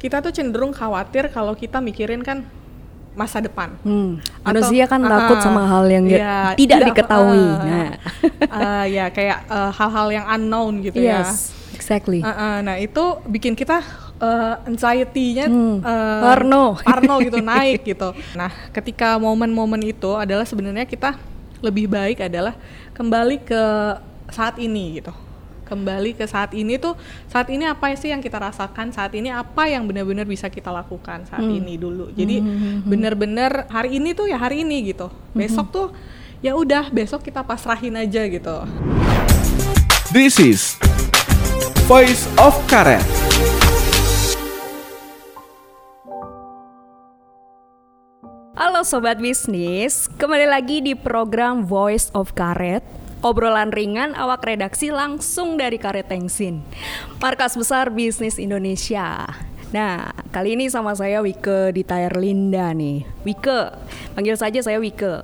kita tuh cenderung khawatir kalau kita mikirin kan masa depan. Hmm. Atau- Manusia kan takut Ah, sama hal yang nggak- iya, tidak diketahui. ah, Nah. ah, ya kayak eh, hal-hal yang unknown gitu ya. Yes, exactly. Ah, ah, nah itu bikin kita eh, anxiety-nya Hmm, eh, parno. parno gitu naik gitu. Nah ketika momen-momen itu adalah sebenarnya kita lebih baik adalah kembali ke saat ini gitu. Kembali ke saat ini tuh saat ini apa sih yang kita rasakan saat ini apa yang benar-benar bisa kita lakukan saat Hmm. ini dulu. Jadi benar-benar hari ini tuh ya hari ini gitu. Hmm. Besok tuh ya udah besok kita pasrahin aja gitu. This is Voice of Karet. Halo sobat bisnis, kembali lagi di program Voice of Karet. Obrolan ringan awak redaksi langsung dari Karet Tengsin, markas besar bisnis Indonesia. Nah, kali ini sama saya Wike di Tayar Linda nih. Wike, panggil saja saya Wike.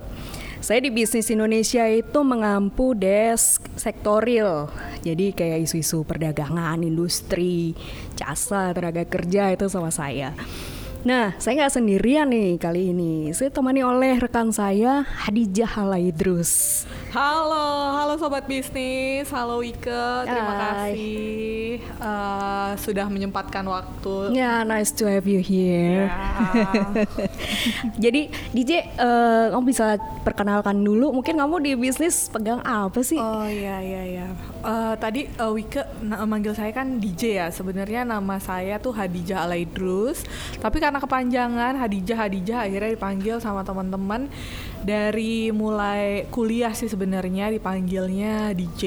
Saya di bisnis Indonesia itu mengampu desk sektoril. Jadi kayak isu-isu perdagangan, industri, jasa, tenaga kerja itu sama saya. Nah, saya nggak sendirian nih kali ini. Saya temani oleh rekan saya Hadijah Halaidrus. Halo, halo sobat bisnis, halo Ike, terima Hai. kasih eh, sudah menyempatkan waktu. Ya, nice to have you here. Ya. Jadi DJ, eh, kamu bisa perkenalkan dulu. Mungkin kamu di bisnis pegang apa sih? Oh iya iya iya. Eh, tadi eh, Wike manggil saya kan DJ ya. Sebenarnya nama saya tuh Hadijah Alaidrus. Tapi karena kepanjangan Hadijah Hadijah akhirnya dipanggil sama teman-teman dari mulai kuliah sih sebenarnya dipanggilnya DJ.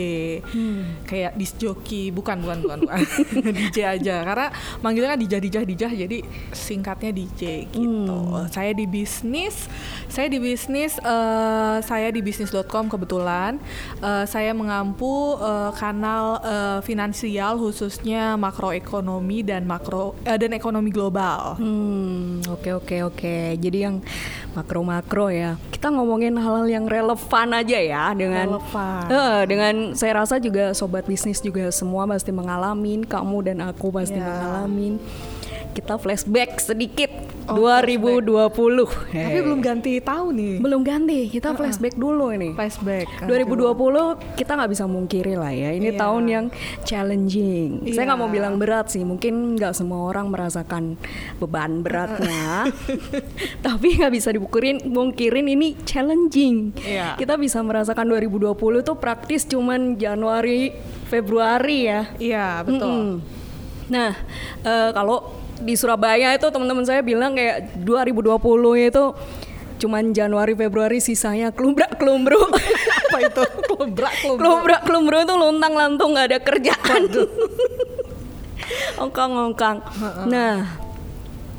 Kayak disc jockey, bukan bukan bukan, bukan. DJ aja karena manggilnya Dijah Dijah Dijah jadi singkatnya DJ gitu. Saya di bisnis, saya di bisnis eh, saya di bisnis.com kebetulan eh, saya mengampu eh, kanal eh, finansial khususnya makroekonomi dan makro eh, dan ekonomi global. Hmm, oke oke oke. Jadi yang makro-makro ya. Kita ngomongin hal-hal yang relevan aja ya dengan Relevan. Eh, dengan saya rasa juga sobat bisnis juga semua pasti mengalamin, kamu dan aku pasti Ya. mengalamin. Kita flashback sedikit Oh, 2020. Tapi Eh, belum ganti tahun nih. belum ganti. Kita flashback dulu ini. Flashback. 2020 kita nggak bisa mungkiri lah ya ini Iya. tahun yang challenging. Saya nggak mau bilang berat sih, mungkin nggak semua orang merasakan beban beratnya, tapi nggak bisa dibukurin mungkirin ini challenging. Iya. Kita bisa merasakan 2020 tuh praktis cuman Januari Februari ya. Iya betul. Mm-mm. Nah, eh, kalau di Surabaya itu teman-teman saya bilang kayak 2020 itu cuman Januari Februari sisanya klumbrak klumbru. Apa itu? Kelebrak kelebrak. klumbrak klumbru itu luntang lantung nggak ada kerjaan. ongkang ongkang. Nah,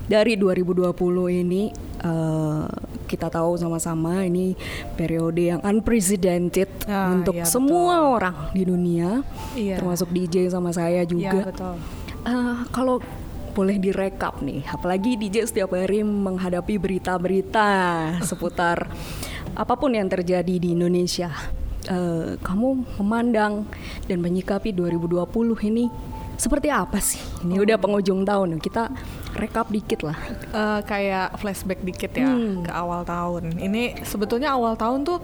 dari 2020 ini eh, kita tahu sama-sama ini periode yang unprecedented Ah, untuk iya, semua orang di dunia, Iya. termasuk DJ sama saya Iya juga. betul. Eh, kalau boleh direkap nih, apalagi DJ setiap hari menghadapi berita-berita seputar apa pun yang terjadi di Indonesia. Eh, kamu memandang dan menyikapi 2020 ini seperti apa sih? Ini udah penghujung tahun, kita rekap dikit lah. Eh, kayak flashback dikit ya Hmm. ke awal tahun. Ini sebetulnya awal tahun tuh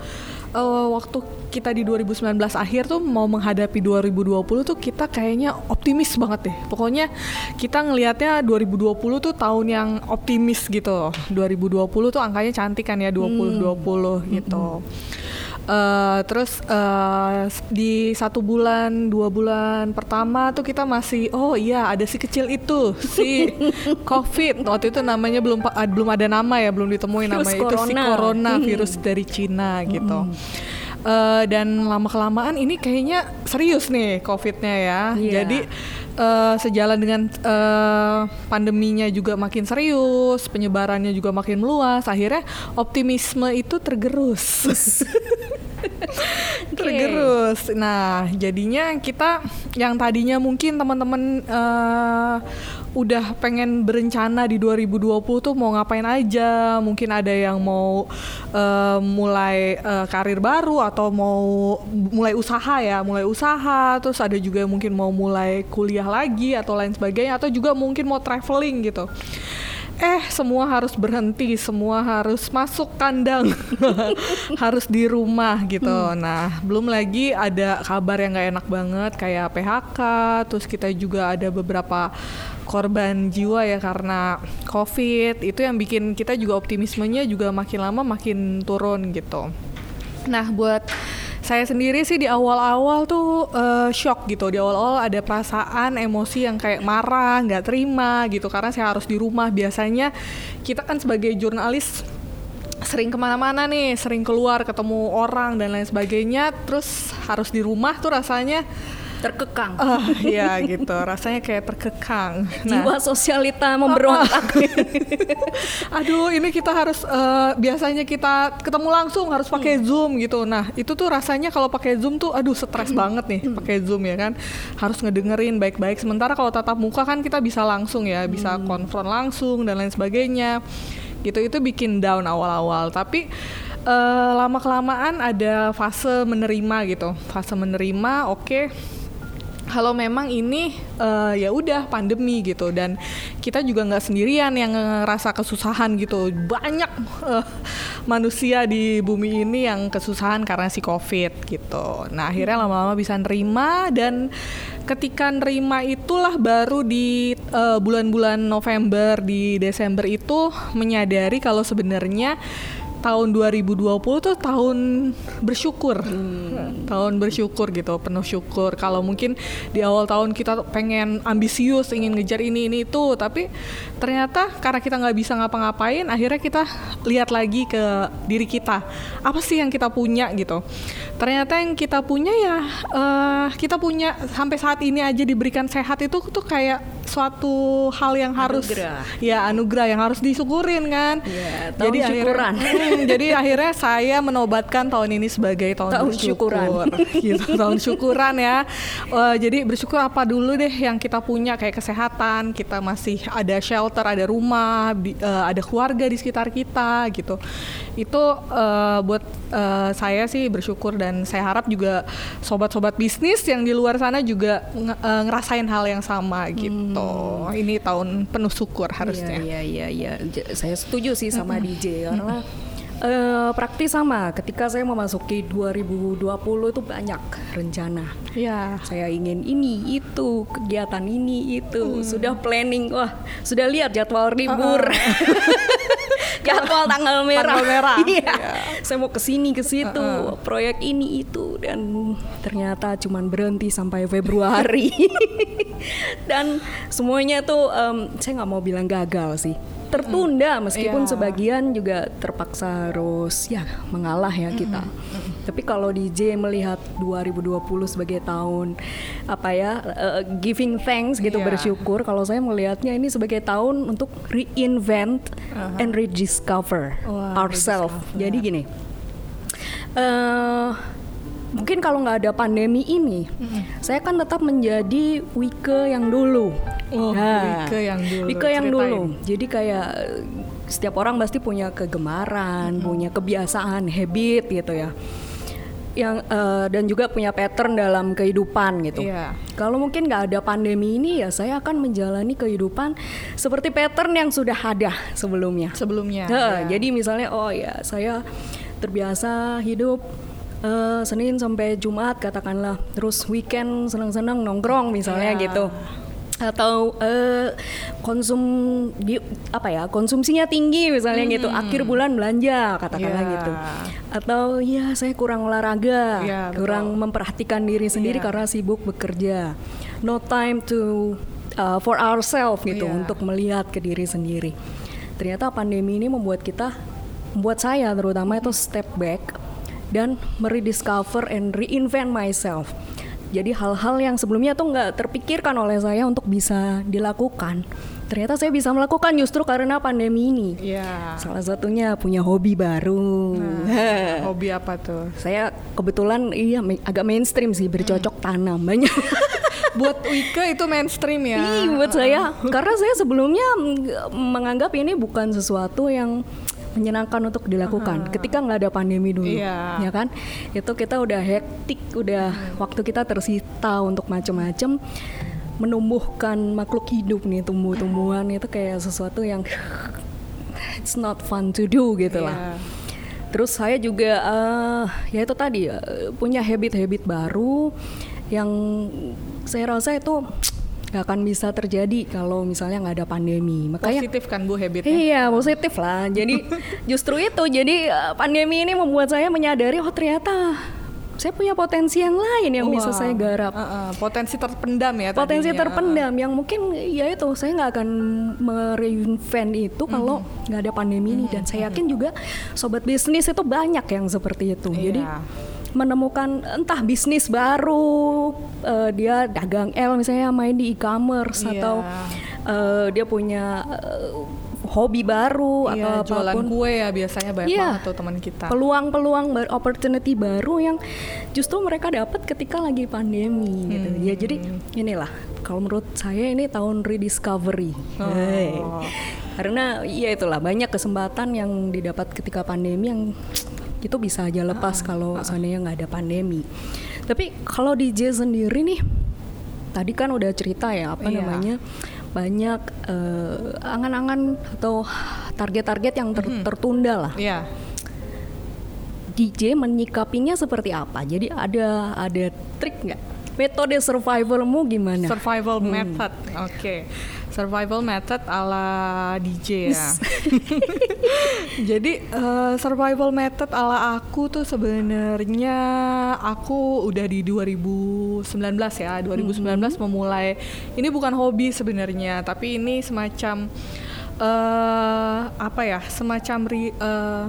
eh, waktu kita di 2019 akhir tuh mau menghadapi 2020 tuh kita kayaknya optimis banget deh. Pokoknya kita ngelihatnya 2020 tuh tahun yang optimis gitu. 2020 tuh angkanya cantik kan ya 2020 gitu. Eh, terus eh, di satu bulan dua bulan pertama tuh kita masih oh iya ada si kecil itu si covid. Waktu itu namanya belum belum ada nama ya belum ditemuin Virus nama itu si corona. corona virus dari Cina gitu. Eh, dan lama kelamaan ini kayaknya serius nih covidnya ya. Iya. jadi eh, sejalan dengan eh, pandeminya juga makin serius penyebarannya juga makin meluas akhirnya optimisme itu tergerus tergerus. Nah, jadinya kita yang tadinya mungkin teman-teman eh, udah pengen berencana di 2020 tuh mau ngapain aja. Mungkin ada yang mau uh, mulai uh, karir baru atau mau mulai usaha ya, mulai usaha. Terus ada juga yang mungkin mau mulai kuliah lagi atau lain sebagainya atau juga mungkin mau traveling gitu eh semua harus berhenti, semua harus masuk kandang, harus di rumah gitu. Hmm. Nah, belum lagi ada kabar yang gak enak banget kayak PHK, terus kita juga ada beberapa korban jiwa ya karena COVID. Itu yang bikin kita juga optimismenya juga makin lama makin turun gitu. Nah, buat saya sendiri sih di awal-awal tuh uh, shock gitu. Di awal-awal ada perasaan emosi yang kayak marah nggak terima gitu. Karena saya harus di rumah. Biasanya kita kan sebagai jurnalis sering ke mana-mana nih. Sering keluar ketemu orang dan lain sebagainya. Terus harus di rumah tuh rasanya terkekang. Uh, ya gitu, rasanya kayak terkekang. Nah, Jiwa sosialita memberontak. Aduh, ini kita harus uh, biasanya kita ketemu langsung harus pakai hmm. Zoom gitu. Nah, itu tuh rasanya kalau pakai Zoom tuh aduh stres hmm. banget nih hmm. pakai Zoom ya kan. Harus ngedengerin baik-baik. Sementara kalau tatap muka kan kita bisa langsung ya, bisa hmm. konfront langsung dan lain sebagainya. Gitu itu bikin down awal-awal. Tapi uh, lama kelamaan ada fase menerima gitu. Fase menerima, oke. Okay kalau memang ini uh, ya udah pandemi gitu. Dan kita juga nggak sendirian yang ngerasa kesusahan gitu. Banyak uh, manusia di bumi ini yang kesusahan karena si covid gitu. Nah akhirnya lama-lama bisa nerima. Dan ketika nerima itulah baru di uh, bulan-bulan November di Desember itu menyadari kalau sebenarnya tahun 2020 tuh tahun bersyukur. Hmm. Tahun bersyukur gitu, penuh syukur. Kalau mungkin di awal tahun kita pengen ambisius, ingin ngejar ini ini itu, tapi ternyata karena kita nggak bisa ngapa-ngapain, akhirnya kita lihat lagi ke diri kita. Apa sih yang kita punya gitu? Ternyata yang kita punya ya uh, kita punya sampai saat ini aja diberikan sehat itu tuh kayak suatu hal yang harus anugerah. ya anugerah yang harus disyukurin kan. Ya, Jadi syukuran. akhirnya jadi akhirnya saya menobatkan tahun ini sebagai tahun, tahun bersyukur. syukuran. gitu, tahun syukuran ya. Uh, jadi bersyukur apa dulu deh yang kita punya kayak kesehatan, kita masih ada shelter, ada rumah, uh, ada keluarga di sekitar kita gitu. Itu uh, buat uh, saya sih bersyukur dan saya harap juga sobat-sobat bisnis yang di luar sana juga uh, ngerasain hal yang sama gitu. Hmm. Ini tahun penuh syukur harusnya. Iya iya iya. Saya setuju sih sama DJ karena Uh, praktis sama. Ketika saya memasuki 2020 itu banyak rencana. Ya. Saya ingin ini itu kegiatan ini itu hmm. sudah planning. Wah sudah lihat jadwal libur. Uh -uh. jadwal tanggal merah. Tanggal merah. Iya. yeah. Saya mau ke sini ke situ, uh -uh. proyek ini itu dan ternyata cuman berhenti sampai Februari. dan semuanya tuh um, saya nggak mau bilang gagal sih tertunda meskipun yeah. sebagian juga terpaksa harus ya mengalah ya kita. Mm-hmm. Tapi kalau DJ melihat 2020 sebagai tahun apa ya uh, giving thanks gitu yeah. bersyukur kalau saya melihatnya ini sebagai tahun untuk reinvent uh-huh. and rediscover wow, ourselves. Jadi gini. Uh, mungkin kalau nggak ada pandemi ini, mm-hmm. saya kan tetap menjadi Wike yang dulu. Oh, nah, Wike yang dulu. Wike yang Ceritain. dulu. Jadi kayak setiap orang pasti punya kegemaran, mm-hmm. punya kebiasaan, habit gitu ya. Yang uh, dan juga punya pattern dalam kehidupan gitu. Yeah. Kalau mungkin nggak ada pandemi ini ya saya akan menjalani kehidupan seperti pattern yang sudah ada sebelumnya. Sebelumnya. Nah, yeah. Jadi misalnya oh ya saya terbiasa hidup uh, Senin sampai Jumat katakanlah terus weekend senang-senang nongkrong misalnya yeah. gitu atau uh, konsum di apa ya konsumsinya tinggi misalnya hmm. gitu akhir bulan belanja katakanlah yeah. gitu atau ya saya kurang olahraga yeah, kurang betul. memperhatikan diri sendiri yeah. karena sibuk bekerja no time to uh, for ourselves gitu yeah. untuk melihat ke diri sendiri ternyata pandemi ini membuat kita membuat saya terutama itu step back dan merediscover and reinvent myself. Jadi hal-hal yang sebelumnya tuh nggak terpikirkan oleh saya untuk bisa dilakukan. Ternyata saya bisa melakukan justru karena pandemi ini. Yeah. Salah satunya punya hobi baru. Nah, hobi apa tuh? Saya kebetulan iya agak mainstream sih bercocok hmm. tanam banyak. buat Wika itu mainstream ya. Iya buat saya karena saya sebelumnya mm, menganggap ini bukan sesuatu yang menyenangkan untuk dilakukan. Ketika nggak ada pandemi dulu Iya. ya kan? Itu kita udah hektik udah waktu kita tersita untuk macam-macam menumbuhkan makhluk hidup nih tumbuh-tumbuhan itu kayak sesuatu yang it's not fun to do gitu lah. Iya. Terus saya juga eh, ya itu tadi eh, punya habit-habit baru yang saya rasa itu nggak akan bisa terjadi kalau misalnya nggak ada pandemi. Makanya Positif kan Bu habitnya. Iya positif lah. Jadi justru itu. Jadi eh, pandemi ini membuat saya menyadari oh ternyata saya punya potensi yang lain yang bisa Wah, saya garap. uh, uh, potensi terpendam ya Potensi tadinya. terpendam yang mungkin ya itu saya nggak akan mereinvent itu kalau nggak ada pandemi ini dan saya yakin juga sobat bisnis itu banyak yang seperti itu. Jadi Iya. Menemukan entah bisnis baru eh, dia dagang L misalnya main di e-commerce Iya. atau eh, dia punya eh, hobi baru Iya, atau jualan apa pun kue ya biasanya banyak Iya. banget tuh teman kita. peluang-peluang opportunity baru yang justru mereka dapat ketika lagi pandemi gitu. Ya jadi inilah kalau menurut saya ini tahun rediscovery. Oh. Hey. Karena ya itulah banyak kesempatan yang didapat ketika pandemi yang itu bisa aja lepas kalau seandainya nggak ada pandemi. Tapi kalau di J sendiri nih tadi kan udah cerita ya apa Iya. namanya banyak eh, angan-angan atau target-target yang ter- tertunda lah. Iya. DJ menyikapinya seperti apa? Jadi ada ada trik nggak? Metode survivalmu gimana? Survival Hmm. method. Oke. Survival method ala DJ ya. Jadi eh, survival method ala aku tuh sebenarnya aku udah di 2019 ya. 2019 Hmm. memulai ini bukan hobi sebenarnya, tapi ini semacam eh apa ya? Semacam ri- eh,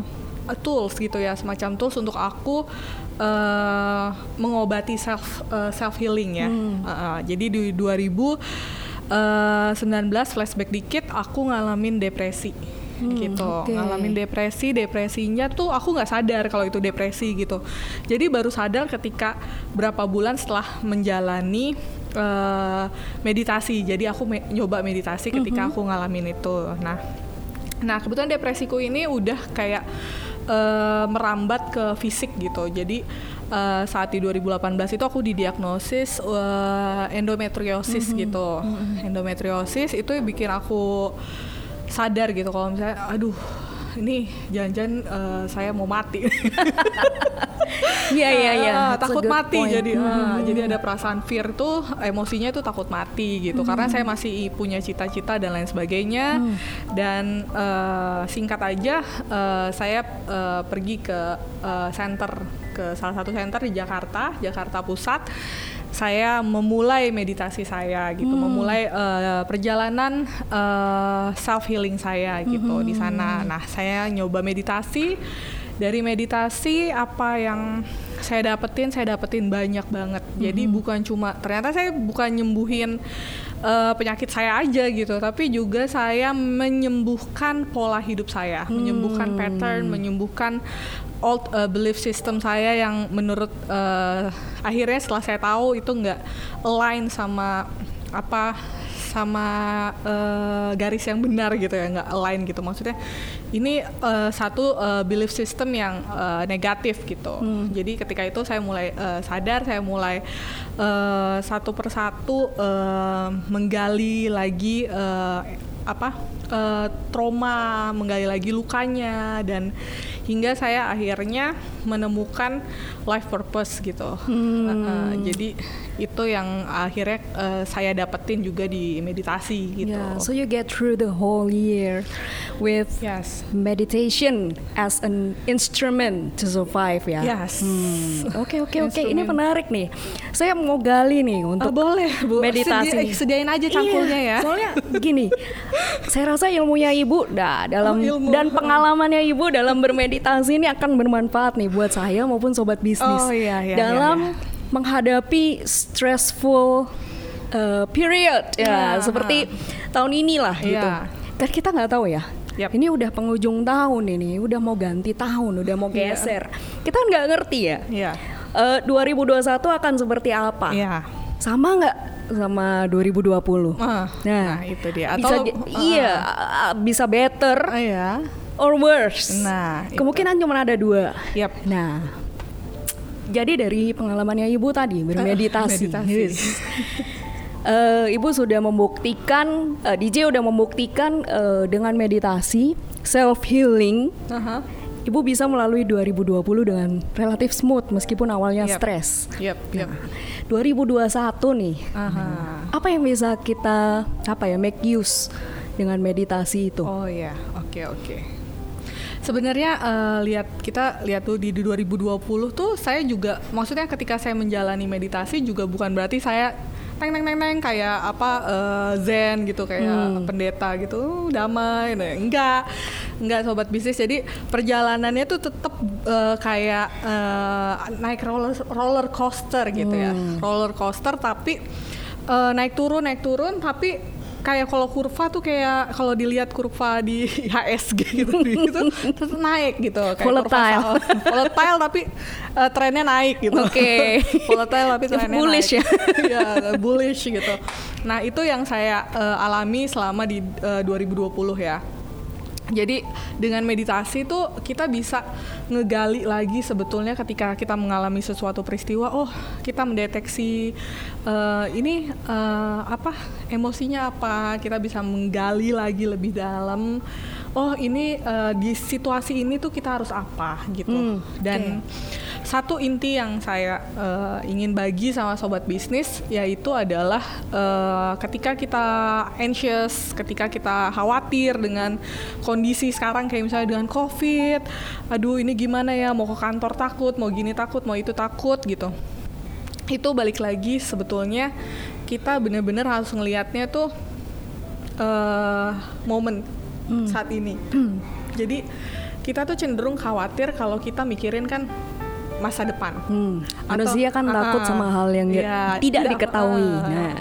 tools gitu ya, semacam tools untuk aku eh mengobati self self healing ya. Hmm. Uh, uh, jadi di 2019 flashback dikit aku ngalamin depresi. Gitu. Hmm, oke. ngalamin depresi depresinya tuh aku nggak sadar kalau itu depresi gitu. Jadi baru sadar ketika berapa bulan setelah menjalani eh, meditasi. Jadi aku me- nyoba meditasi ketika aku ngalamin itu. Nah Nah, kebetulan depresiku ini udah kayak eh, merambat ke fisik gitu. Jadi eh, saat di 2018 itu aku didiagnosis eh, endometriosis gitu. Endometriosis itu bikin aku sadar gitu kalau misalnya aduh ini jangan-jangan eh, saya mau mati. Iya iya iya. Ah, That's a takut mati point. jadi. Ah, Hmm. jadi ada perasaan fear tuh emosinya tuh takut mati gitu. Karena saya masih punya cita-cita dan lain sebagainya. Dan eh, singkat aja eh, saya eh, pergi ke eh, center ke salah satu center di Jakarta Jakarta Pusat. Saya memulai meditasi saya gitu memulai eh, perjalanan self healing saya gitu di sana. Nah saya nyoba meditasi dari meditasi apa yang saya dapetin saya dapetin banyak banget. Jadi bukan cuma ternyata saya bukan nyembuhin eh, penyakit saya aja gitu tapi juga saya menyembuhkan pola hidup saya. Menyembuhkan pattern menyembuhkan old eh, belief system saya yang menurut eh, akhirnya setelah saya tahu itu nggak align sama apa sama eh, garis yang benar gitu ya nggak align gitu. Maksudnya ini eh, satu eh, belief system yang eh, negatif gitu. Jadi ketika itu saya mulai eh, sadar saya mulai eh, satu persatu eh, menggali lagi eh, apa eh, trauma menggali lagi lukanya dan hingga saya akhirnya menemukan life purpose gitu. Eh, eh, jadi itu yang akhirnya eh, saya dapetin juga di meditasi gitu. Yeah, so you get through the whole year with yes. meditation as an instrument to survive ya. yes. Hmm, Oke oke oke, ini menarik nih. Saya mau gali nih untuk Ah, boleh bu. Meditasi. Sedi- sediain aja cangkulnya Iya, ya. Soalnya gini, saya rasa ilmunya ibu, dah dalam Oh, ilmu. dan pengalamannya ibu dalam bermeditasi ini akan bermanfaat nih buat saya maupun sobat bisnis Oh, iya, iya, dalam iya, menghadapi stressful uh, period ya Iya, seperti tahun inilah gitu. Iya. Dan kita nggak tahu ya. Yap. Ini udah penghujung tahun ini, udah mau ganti tahun, udah mau Iya. geser. Kita nggak ngerti ya. Iya. Eh, 2021 akan seperti apa? Iya. Sama nggak sama 2020. Ah, nah, itu dia. bisa Atau j- ah, iya ah, bisa better ah, ya. or worse. Nah, itu. kemungkinan cuma ada dua. Yap. Nah, jadi dari pengalamannya ibu tadi bermeditasi, meditasi. Yes. Eh, ibu sudah membuktikan, eh, DJ udah membuktikan eh, dengan meditasi self healing, Aha. Ibu bisa melalui 2020 dengan relatif smooth meskipun awalnya Yap. stres. Yap, yap. 2021 nih, Aha. apa yang bisa kita apa ya make use dengan meditasi itu? Oh ya, oke oke. Sebenarnya eh, lihat kita lihat tuh di 2020 tuh saya juga maksudnya ketika saya menjalani meditasi juga bukan berarti saya teng teng teng teng kayak apa eh, zen gitu kayak pendeta gitu. "Uh, damai nah, enggak. Enggak sobat bisnis. Jadi perjalanannya tuh tetap eh, kayak eh, naik roller roller coaster gitu ya. Roller coaster tapi eh, naik turun naik turun tapi kayak kalau kurva tuh kayak kalau dilihat kurva di HSG gitu gitu terus naik gitu kayak kurva Volatile. saham. volatile tapi eh, trennya naik gitu Oke. volatile tapi trennya Bullish naik. ya? Iya, bullish gitu nah itu yang saya eh, alami selama di eh, 2020 ya jadi dengan meditasi tuh kita bisa ngegali lagi sebetulnya ketika kita mengalami sesuatu peristiwa, oh kita mendeteksi eh, ini eh, apa emosinya apa, kita bisa menggali lagi lebih dalam. Oh ini eh, di situasi ini tuh kita harus apa gitu. Hmm, Dan satu inti yang saya eh, ingin bagi sama sobat bisnis yaitu adalah eh, ketika kita anxious, ketika kita khawatir dengan kondisi sekarang kayak misalnya dengan covid, aduh ini gimana ya mau ke kantor takut, mau gini takut, mau itu takut gitu. Itu balik lagi sebetulnya kita bener-bener harus ngelihatnya tuh eh momen saat ini. Jadi kita tuh cenderung khawatir kalau kita mikirin kan masa depan. Hmm, Atau- manusia kan takut Ah, sama hal yang nggak- iya, tidak diketahui. ah, Nah.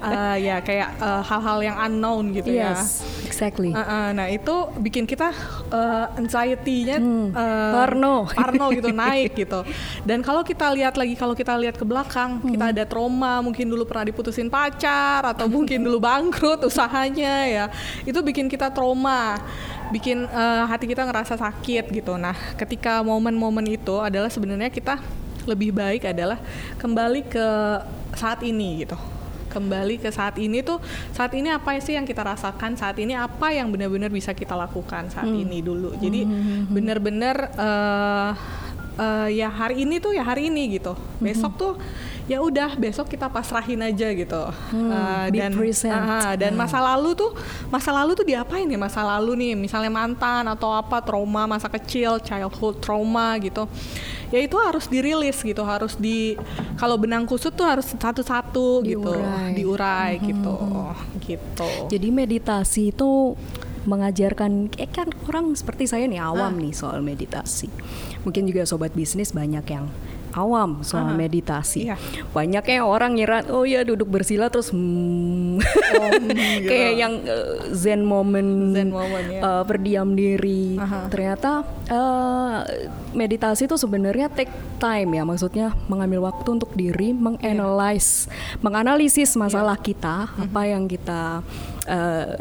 ah, ya kayak eh, hal-hal yang unknown gitu ya. yes, exactly. Uh, uh, nah itu bikin kita uh, anxiety-nya Hmm, uh, parno. parno gitu naik gitu. Dan kalau kita lihat lagi kalau kita lihat ke belakang, Hmm. kita ada trauma, mungkin dulu pernah diputusin pacar atau mungkin dulu bangkrut usahanya ya. Itu bikin kita trauma, bikin uh, hati kita ngerasa sakit gitu. Nah, ketika momen-momen itu adalah sebenarnya kita lebih baik adalah kembali ke saat ini gitu. Kembali ke saat ini tuh saat ini apa sih yang kita rasakan? Saat ini apa yang benar-benar bisa kita lakukan saat ini dulu? Jadi benar-benar eh, eh, ya hari ini tuh ya hari ini gitu. Besok tuh ya udah besok kita pasrahin aja gitu. Eh, be dan ah, dan masa lalu tuh masa lalu tuh diapain ya? Masa lalu nih misalnya mantan atau apa trauma masa kecil childhood trauma gitu. Ya itu harus dirilis gitu harus di kalau benang kusut tuh harus satu-satu gitu Diurai. diurai gitu. Gitu. Jadi meditasi itu mengajarkan eh kan orang seperti saya nih awam Ah. nih soal meditasi. Mungkin juga sobat bisnis banyak yang awam soal Ah, meditasi. iya. Banyak yang orang ngira oh ya duduk bersila terus hmm, gitu. kayak yang eh, zen moment, Zen moment, ya. eh, berdiam diri. Aha. Ternyata eh, meditasi itu sebenarnya take time ya, maksudnya mengambil waktu untuk diri, menganalyze, menganalisis masalah kita, apa yang kita eh,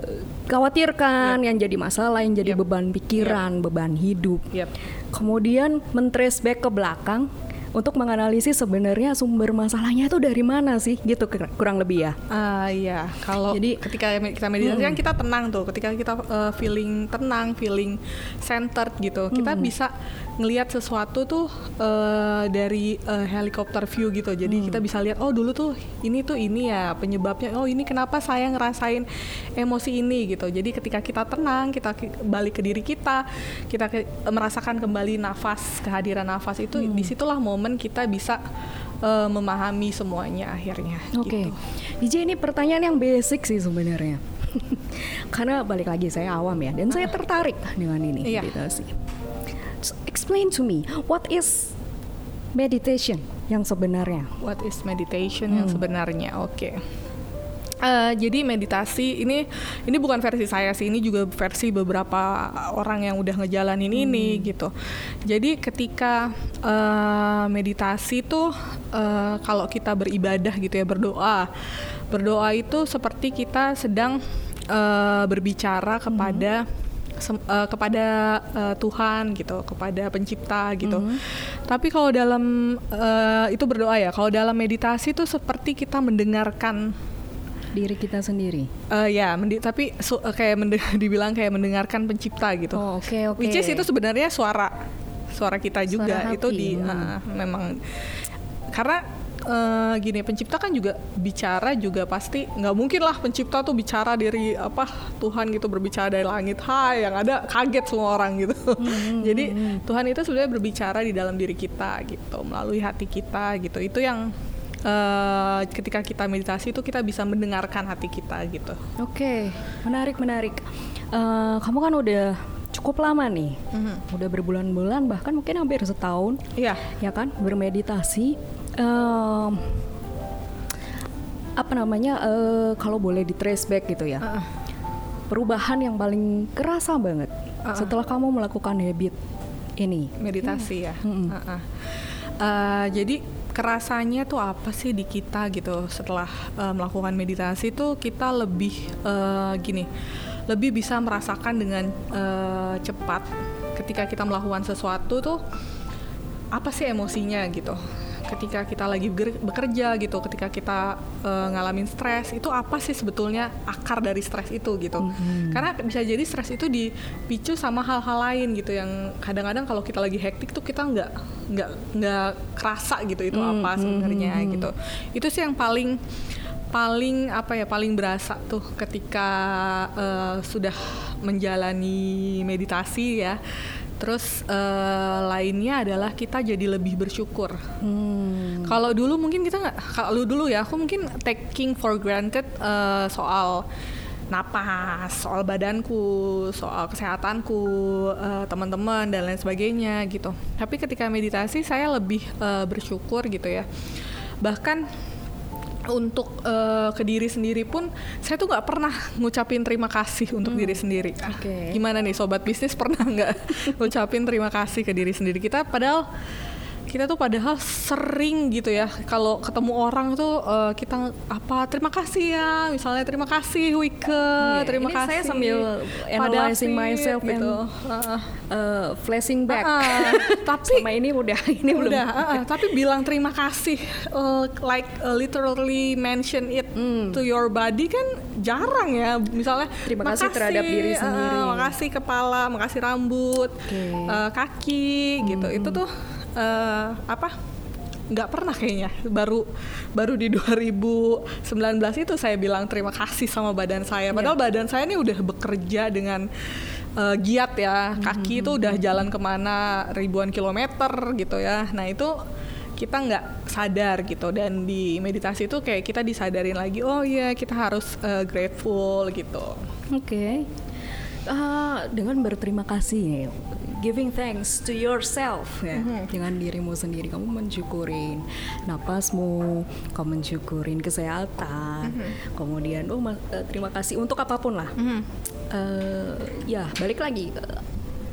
khawatirkan, yang jadi masalah, yang jadi Yep. beban pikiran, beban hidup. Yep. Kemudian men-trace back ke belakang untuk menganalisis sebenarnya sumber masalahnya itu dari mana sih, gitu kurang lebih ya. Ah iya, kalau Jadi- ketika kita meditasi kan kita tenang tuh. Ketika kita uh, feeling tenang, feeling centered gitu, kita bisa ngelihat sesuatu tuh uh, dari uh, helikopter view gitu. Jadi kita bisa lihat oh dulu tuh ini tuh ini ya penyebabnya. Oh ini kenapa saya ngerasain emosi ini gitu. Jadi ketika kita tenang, kita ki- balik ke diri kita, kita ke- merasakan kembali nafas, kehadiran nafas itu di situlah momen kita bisa uh, memahami semuanya akhirnya. Oke, gitu. DJ ini pertanyaan yang basic sih sebenarnya. Karena balik lagi saya awam ya, dan saya tertarik dengan ini Iya. meditasi. So, explain to me, what is meditation yang sebenarnya? What is meditation yang sebenarnya? Oke. Eh, jadi meditasi ini ini bukan versi saya sih, ini juga versi beberapa orang yang udah ngejalanin ini gitu. Jadi ketika eh, meditasi tuh eh, kalau kita beribadah gitu ya berdoa, Berdoa itu seperti kita sedang uh, berbicara kepada sem- uh, kepada uh, Tuhan gitu, kepada pencipta gitu. Tapi kalau dalam uh, itu berdoa ya, kalau dalam meditasi itu seperti kita mendengarkan Diri kita sendiri. uh, ya, mendi- tapi su- uh, kayak dibilang kayak mendengarkan pencipta gitu. Oh, oke oke. Which is itu sebenarnya suara suara kita juga Suara itu hati, di hmm. uh, memang karena eh, gini pencipta kan juga bicara juga pasti nggak mungkin lah pencipta tuh bicara dari apa Tuhan gitu berbicara dari langit. Hai yang ada kaget semua orang gitu. Hmm, jadi Tuhan itu sebenarnya berbicara di dalam diri kita gitu melalui hati kita gitu. Itu yang eh, ketika kita meditasi itu kita bisa mendengarkan hati kita gitu. Oke, menarik menarik. Eh, kamu kan udah cukup lama nih, udah berbulan-bulan bahkan mungkin hampir setahun, iya. Ya kan? Bermeditasi. Em, apa namanya? eh, kalau boleh di trace back gitu ya, Heeh. perubahan yang paling kerasa banget setelah kamu melakukan habit ini. meditasi ya. Mm-mm. Heeh. Eh, jadi kerasanya tuh apa sih di kita gitu setelah eh, melakukan meditasi tuh kita lebih eh, gini, lebih bisa merasakan dengan eh, cepat ketika kita melakukan sesuatu tuh apa sih emosinya gitu. Ketika kita lagi bekerja gitu, ketika kita eh, ngalamin stres, itu apa sih sebetulnya akar dari stres itu gitu? Karena bisa jadi stres itu dipicu sama hal-hal lain gitu yang kadang-kadang kalau kita lagi hektik tuh kita nggak nggak nggak kerasa gitu itu apa sebenarnya gitu. Itu sih yang paling paling apa ya paling berasa tuh ketika eh, sudah menjalani meditasi ya. Terus eh, lainnya adalah kita jadi lebih bersyukur. Hmm. Kalau dulu mungkin kita nggak, kalau dulu ya aku mungkin taking for granted eh, soal napas, soal badanku, soal kesehatanku, eh, teman-teman dan lain sebagainya gitu. Tapi ketika meditasi saya lebih eh, bersyukur gitu ya. Bahkan untuk eh, ke diri sendiri pun saya tuh nggak pernah ngucapin terima kasih untuk diri sendiri. Oke. Gimana nih sobat bisnis pernah nggak ngucapin terima kasih ke diri sendiri kita padahal kita tuh padahal sering gitu ya kalau ketemu orang tuh eh, kita apa terima kasih ya misalnya terima kasih Wike Iya, terima ini kasih saya sambil analyzing myself and gitu Heeh. eh, flashing back. Ah, tapi Sama ini udah ini belum. udah uh, uh, tapi bilang terima kasih uh, like uh, literally mention it to your body kan jarang ya misalnya Hmm. Terima kasih terhadap diri uh, sendiri. makasih kepala makasih rambut Oke. uh, kaki gitu itu tuh uh, apa? Nggak pernah kayaknya. Baru baru di 2019 itu saya bilang terima kasih sama badan saya. Padahal badan saya ini udah bekerja dengan uh, giat ya. Kaki itu udah jalan ke mana ribuan kilometer gitu ya. Nah itu kita nggak sadar gitu. Dan di meditasi itu kayak kita disadarin lagi oh iya kita harus uh, grateful gitu. Oke. Ah, dengan berterima kasih, giving thanks to yourself ya, dengan dirimu sendiri. Kamu mensyukurin napasmu, kamu mensyukurin kesehatan, kemudian oh eh, terima kasih untuk apa pun lah. Eh, ya balik lagi eh,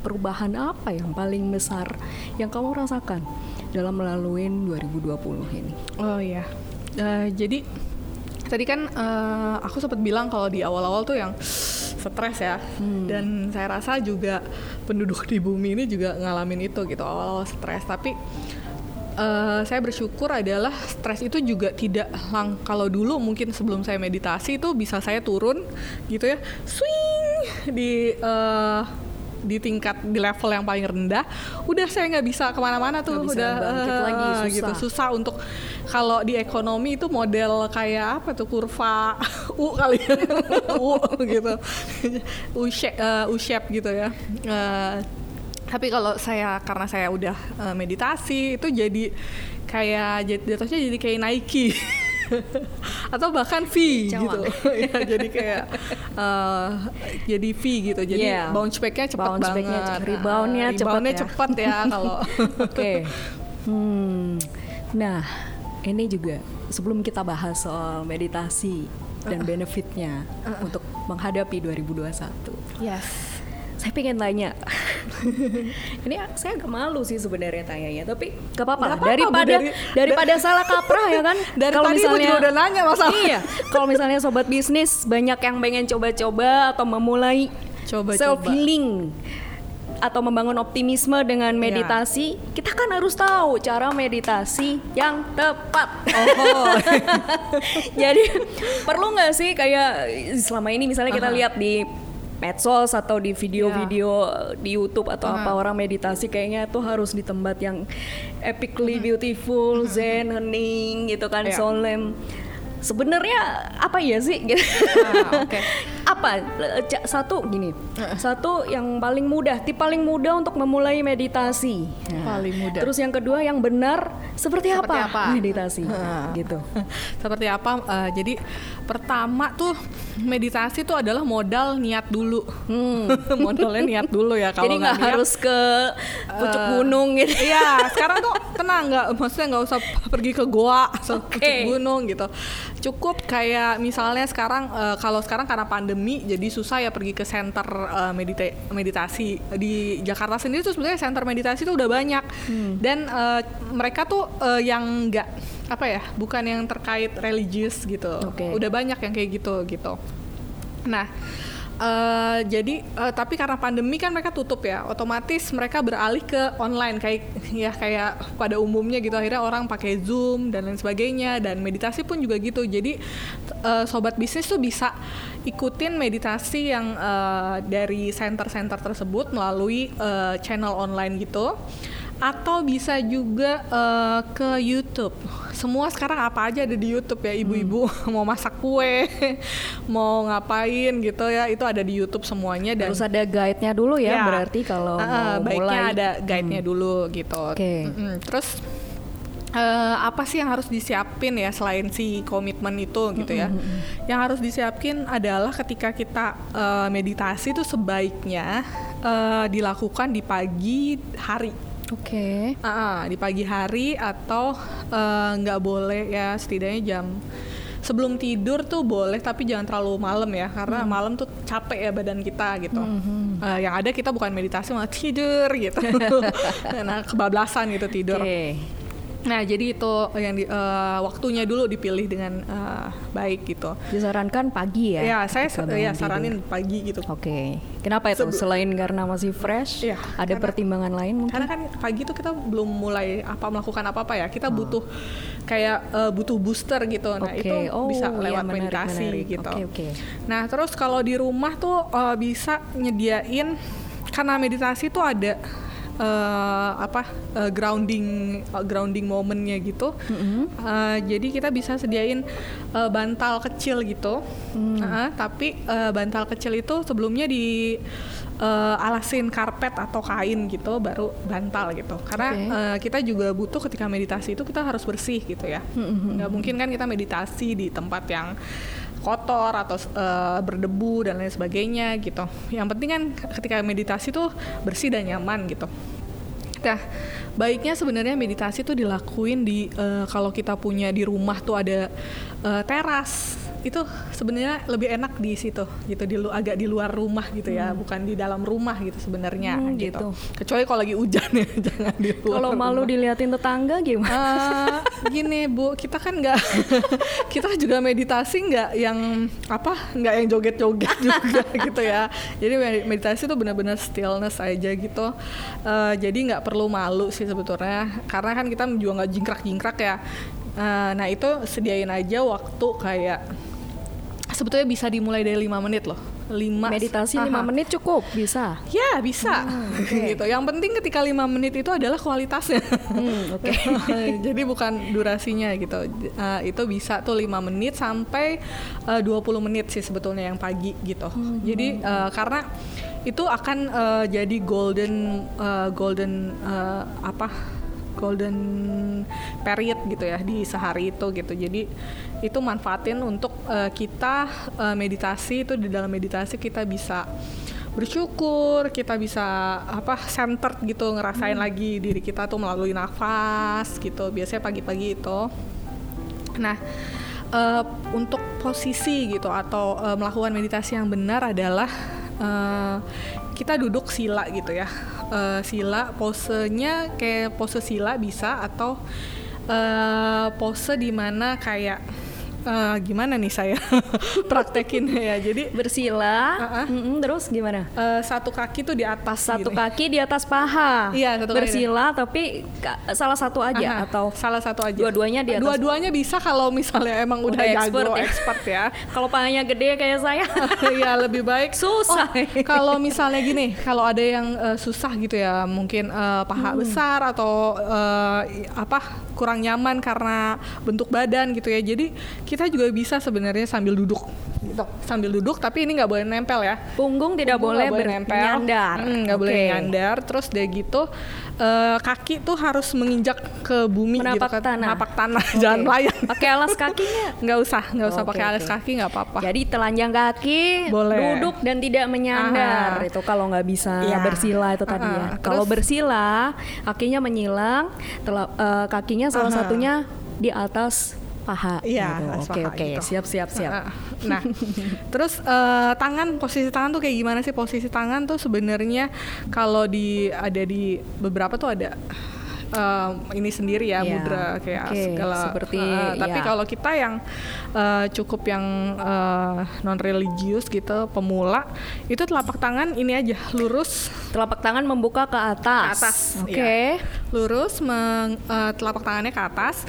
perubahan apa yang paling besar yang kamu rasakan dalam melalui 2020 ini? Oh iya. Eh, jadi tadi kan eh, aku sempat bilang kalau di awal-awal tuh yang stres ya. Dan saya rasa juga penduduk di bumi ini juga ngalamin itu gitu awal-awal stres. Tapi eh, saya bersyukur adalah stres itu juga tidak lang kalau dulu mungkin sebelum saya meditasi itu bisa saya turun gitu ya swing di eh, di tingkat di level yang paling rendah udah saya nggak bisa ke mana-mana tuh bisa udah eh, lagi, susah. gitu. susah untuk kalau di ekonomi itu model kayak apa tuh kurva U kali ya? U gitu. U shape, eh, U shape gitu ya. Eh, tapi kalau saya karena saya udah eh, meditasi itu jadi kayak jat- jatuhnya jadi kayak Nike atau bahkan V Cawang. gitu ya jadi kayak eh, jadi V gitu jadi Yeah. bounce back-nya cepat Bounce banget back-nya cepet, rebound-nya cepet rebound-nya ya. cepet ya kalau Oke. Hmm. Nah, ini juga sebelum kita bahas soal meditasi dan benefitnya untuk menghadapi 2021. yes saya pengen tanya. ini saya agak malu sih sebenarnya tanyanya, tapi gak apa-apa. Daripada dari- daripada salah kaprah ya kan. Dari tadi Ibu juga udah nanya masalahnya. Iya. Kalau misalnya sobat bisnis banyak yang pengen coba-coba atau memulai Coba-coba. self healing atau membangun optimisme dengan Iya. meditasi, kita kan harus tahu cara meditasi yang tepat. Oh, Jadi perlu nggak sih kayak selama ini misalnya kita Aha. lihat di medsos atau di video-video di YouTube atau apa orang meditasi kayaknya tuh harus di tempat yang epically beautiful, zen, hening gitu kan, Iya. solemn. Sebenarnya apa ya sih? Gitu. Ah, oke. apa Eh, satu gini, satu yang paling mudah, tip paling mudah untuk memulai meditasi. Paling mudah. Terus yang kedua yang benar seperti, Seperti apa? apa? meditasi? Gitu. Seperti apa? eh, jadi pertama tuh meditasi tuh adalah modal niat dulu. Modalnya niat dulu ya. Kalau Hmm. Jadi nggak harus ke pucuk eh, gunung gitu. Iya, sekarang tuh tenang nggak, maksudnya nggak usah pergi ke goa, atau Oke. pucuk gunung gitu. Cukup kayak misalnya sekarang eh, kalau sekarang karena pandemi jadi susah ya pergi ke center eh, medita- meditasi di Jakarta sendiri tuh sebenarnya center meditasi tuh udah banyak Hmm. dan eh, mereka tuh eh, yang nggak apa ya, bukan yang terkait religius gitu. Oke. Udah banyak yang kayak gitu gitu. Nah, eh, jadi eh, tapi karena pandemi kan mereka tutup ya, otomatis mereka beralih ke online kayak ya kayak pada umumnya gitu. Akhirnya orang pakai Zoom dan lain sebagainya dan meditasi pun juga gitu. Jadi eh, sobat bisnis tuh bisa ikutin meditasi yang eh, dari center-center tersebut melalui eh, channel online gitu atau bisa juga eh, ke YouTube. Semua sekarang apa aja ada di YouTube ya ibu-ibu mau masak kue, mau ngapain gitu ya itu ada di YouTube semuanya dan Harus ada guide-nya dulu ya, Ya. berarti kalau Ah, mau baiknya mulai. ada guide-nya dulu gitu. Oke. Mm-mm. Terus eh, apa sih yang harus disiapin ya selain si komitmen itu gitu ya? Yang harus disiapin adalah ketika kita eh, meditasi itu sebaiknya eh, dilakukan di pagi hari. Oke. Ah, ah, di pagi hari atau eh, nggak boleh ya setidaknya jam sebelum tidur tuh boleh tapi jangan terlalu malam ya karena malam tuh capek ya badan kita gitu. Eh, yang ada kita bukan meditasi malah tidur gitu. nah kebablasan gitu tidur. Oke. Nah jadi itu yang di, eh, waktunya dulu dipilih dengan eh, baik gitu. Disarankan pagi ya. Ya, saya ya saranin tidur. pagi gitu. Oke. Kenapa itu? Sebelum- Selain karena masih fresh, Iya, ada karena- pertimbangan lain mungkin? Karena kan pagi tuh kita belum mulai apa melakukan apa-apa ya. Oh. Kita butuh kayak eh, butuh booster gitu. Nah, Oke. itu Oh, bisa iya, lewat menarik, meditasi menarik. gitu. Oke, oke. Nah, terus kalau di rumah tuh eh, bisa nyediain karena meditasi tuh ada eh, apa eh, grounding eh, grounding momennya gitu. Eh, jadi kita bisa sediain eh, bantal kecil gitu. Mm. Heeh, tapi eh, bantal kecil itu sebelumnya di eh, alasin karpet atau kain gitu baru bantal gitu. Karena Oke. eh, kita juga butuh ketika meditasi itu kita harus bersih gitu ya. Nggak mungkin kan kita meditasi di tempat yang kotor atau eh, berdebu dan lain sebagainya gitu. Yang penting kan ketika meditasi tuh bersih dan nyaman gitu. Nah, baiknya sebenarnya meditasi tuh dilakuin di eh, kalau kita punya di rumah tuh ada eh, teras. Itu sebenarnya lebih enak di situ gitu di lu agak di luar rumah gitu ya, bukan di dalam rumah gitu sebenarnya Hmm, gitu. gitu. Kecuali kalau lagi hujan ya, jangan di luar. Kalau malu rumah. diliatin tetangga gimana? Eh, gini bu, kita kan nggak, kita juga meditasi nggak yang apa, nggak yang joget-joget juga gitu ya. Jadi med- meditasi itu benar-benar stillness aja gitu. Eh, jadi nggak perlu malu sih sebetulnya, karena kan kita juga nggak jingkrak-jingkrak ya. Eh, nah itu sediain aja waktu kayak sebetulnya bisa dimulai dari lima menit loh. Lima Meditasi 5 Aha. menit cukup, bisa. Ya bisa, gitu. Yang penting ketika lima menit itu adalah kualitasnya. Hmm, oke. Jadi bukan durasinya gitu. Uh, itu bisa tuh lima menit sampai uh, 20 menit sih sebetulnya yang pagi gitu. Jadi uh, karena itu akan uh, jadi golden uh, golden uh, apa? Golden period gitu ya di sehari itu gitu. Jadi itu manfaatin untuk uh, kita uh, meditasi itu di dalam meditasi kita bisa bersyukur, kita bisa apa centered gitu ngerasain lagi diri kita tuh melalui nafas gitu. Biasanya pagi-pagi itu. Nah, eh, untuk posisi gitu atau eh, melakukan meditasi yang benar adalah eh, kita duduk sila gitu ya. Eh, sila posenya kayak pose sila bisa atau eh, pose di mana kayak eh, gimana nih saya praktekin ya. Jadi Bersila, Uh-uh. mm-mm, terus gimana? eh, satu kaki tuh di atas Satu gini. kaki di atas paha. Iya, satu kaki. Bersila tapi ka- salah satu aja Aha, atau salah satu aja. dua-duanya di atas? Dua-duanya bisa kalau misalnya emang udah, Udah jago expert ya. expert ya. kalau pahanya gede kayak saya. Iya lebih baik Susah. Oh, kalau misalnya gini, kalau ada yang eh, susah gitu ya, mungkin eh, paha Hmm. besar atau i- apa kurang nyaman karena bentuk badan gitu ya. Jadi kita juga bisa sebenarnya sambil duduk, gitu. Sambil duduk, tapi ini nggak boleh nempel ya. Punggung tidak Punggung boleh, nggak nempel, bernyandar. Hmm, nggak boleh nyandar. Terus dia gitu, eh, kaki tuh harus menginjak ke bumi Menapak gitu kan. tanah. Menapak tanah, Oke. jangan melayang. Pakai alas kakinya. Nggak usah, nggak usah Oke, pakai alas oke. kaki, nggak apa-apa. Jadi telanjang kaki, Boleh. duduk dan tidak menyandar. Aha. Itu kalau nggak bisa Iya. bersila itu tadi ya. Aha. Kalau bersila, kakinya menyilang, tela- eh, kakinya salah Aha. satunya di atas paha. Iya, gitu. Oke oke, gitu. siap siap siap. Nah, terus eh, tangan posisi tangan tuh kayak gimana sih posisi tangan tuh sebenarnya kalau di ada di beberapa tuh ada eh, ini sendiri ya Iya, mudra kayak oke, segala seperti, eh, tapi iya. kalau kita yang eh, cukup yang non religius gitu pemula itu telapak tangan ini aja lurus Telapak tangan membuka ke atas. Ke atas, Oke. iya. lurus meng- eh, telapak tangannya ke atas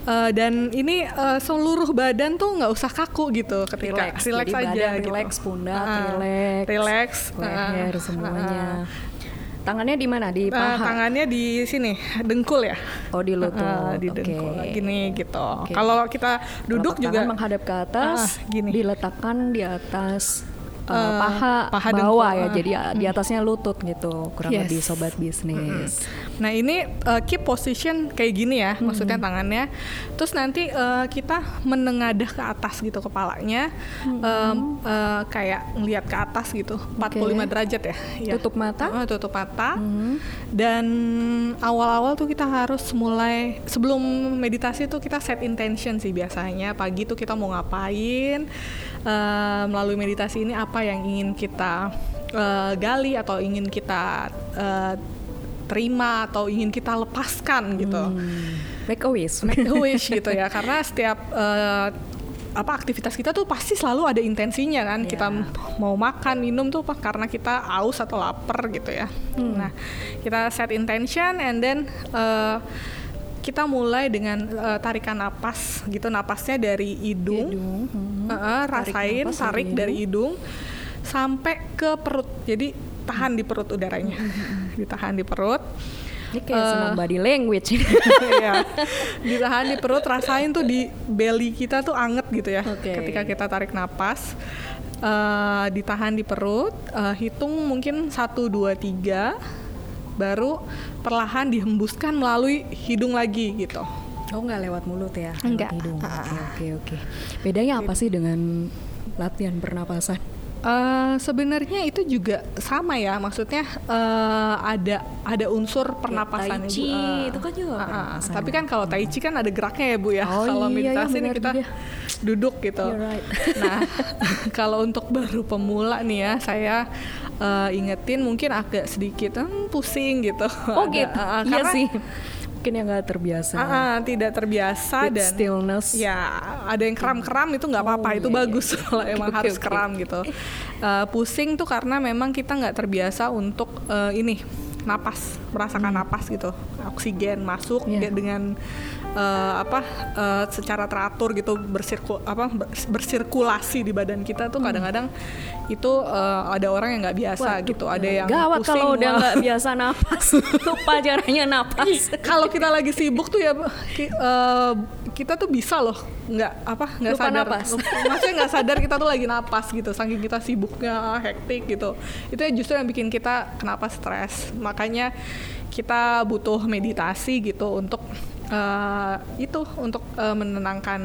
Eh, dan ini eh, seluruh badan tuh nggak usah kaku gitu ketika Relax. relax Jadi aja badan gitu. relax, pundak Ah, relax, relax leher ah, semuanya. ah. Tangannya di mana? Di Eh, paha. tangannya di sini dengkul ya Oh di lutut. Ah, di dengkul gini gitu Oke. kalau kita duduk juga menghadap ke atas, Ah, gini. diletakkan di atas uh, paha, paha bawah dengkul, ya. Jadi uh, di atasnya lutut gitu, kurang Yes. lebih sobat bisnis. Nah ini uh, keep position kayak gini ya, maksudnya tangannya. Terus nanti uh, kita menengadah ke atas gitu kepalanya, um, uh, kayak ngelihat ke atas gitu, 45 derajat ya. Iya. Tutup mata? Uh, tutup mata. Dan awal-awal tuh kita harus mulai sebelum meditasi tuh kita set intention sih biasanya. Pagi tuh kita mau ngapain, uh, melalui meditasi ini apa yang ingin kita uh, gali atau ingin kita uh, terima atau ingin kita lepaskan gitu. Make a wish. Make a wish gitu ya. Karena setiap eh, apa aktivitas kita tuh pasti selalu ada intensinya kan. Iya. Kita mau makan, minum tuh karena kita aus atau lapar gitu ya. Nah, kita set intention and then eh, kita mulai dengan eh, tarikan napas gitu. Napasnya dari hidung. Hidung, mhm. Heeh, Tarik rasain napas tarik dari dari hidung sampai ke perut. Jadi tahan di perut udaranya. Ditahan di perut. Ini kayak Eh, senang body language. Iya. Ditahan di perut, rasain tuh di belly kita tuh anget gitu ya. Oke. Ketika kita tarik napas, eh, ditahan di perut, eh, hitung mungkin 1 2 3 baru perlahan dihembuskan melalui hidung lagi gitu. Oh nggak lewat mulut ya? lewat Enggak. hidung. Ah. Oke oke oke. Bedanya apa sih dengan latihan pernapasan? Eh, sebenarnya itu juga sama ya, maksudnya eh, ada ada unsur pernapasan tai chi itu kan juga pernapasan. Tapi kan kalau tai chi kan ada geraknya ya bu ya. Oh kalau iya, ya, meditasi ini benar kita juga. duduk gitu. You're right. Nah, kalau untuk baru pemula nih ya, saya eh, ingetin mungkin agak sedikit hmm, pusing gitu. Oh Ada, gitu. eh, iya karena, sih. Mungkin yang nggak terbiasa. ah, ah, tidak terbiasa With dan stillness. ya ada yang kram-kram itu nggak Oh, apa-apa itu iya, bagus kalau emang Oke, harus oke. kram gitu Eh, pusing tuh karena memang kita nggak terbiasa untuk eh, ini napas merasakan napas gitu oksigen masuk Hmm. Dia dengan eh, apa eh, secara teratur gitu bersirku apa bers- bersirkulasi di badan kita tuh kadang-kadang itu eh, ada orang yang nggak biasa Waduh, gitu ada yang gawat pusing kalau udah nggak biasa napas. Lupa caranya napas. kalau kita lagi sibuk tuh ya eh, kita tuh bisa loh nggak apa nggak Lupa sadar napas. maksudnya nggak sadar kita tuh lagi napas gitu saking kita sibuknya hektik gitu itu justru yang bikin kita kenapa stres makanya kita butuh meditasi gitu untuk eh, itu untuk eh, menenangkan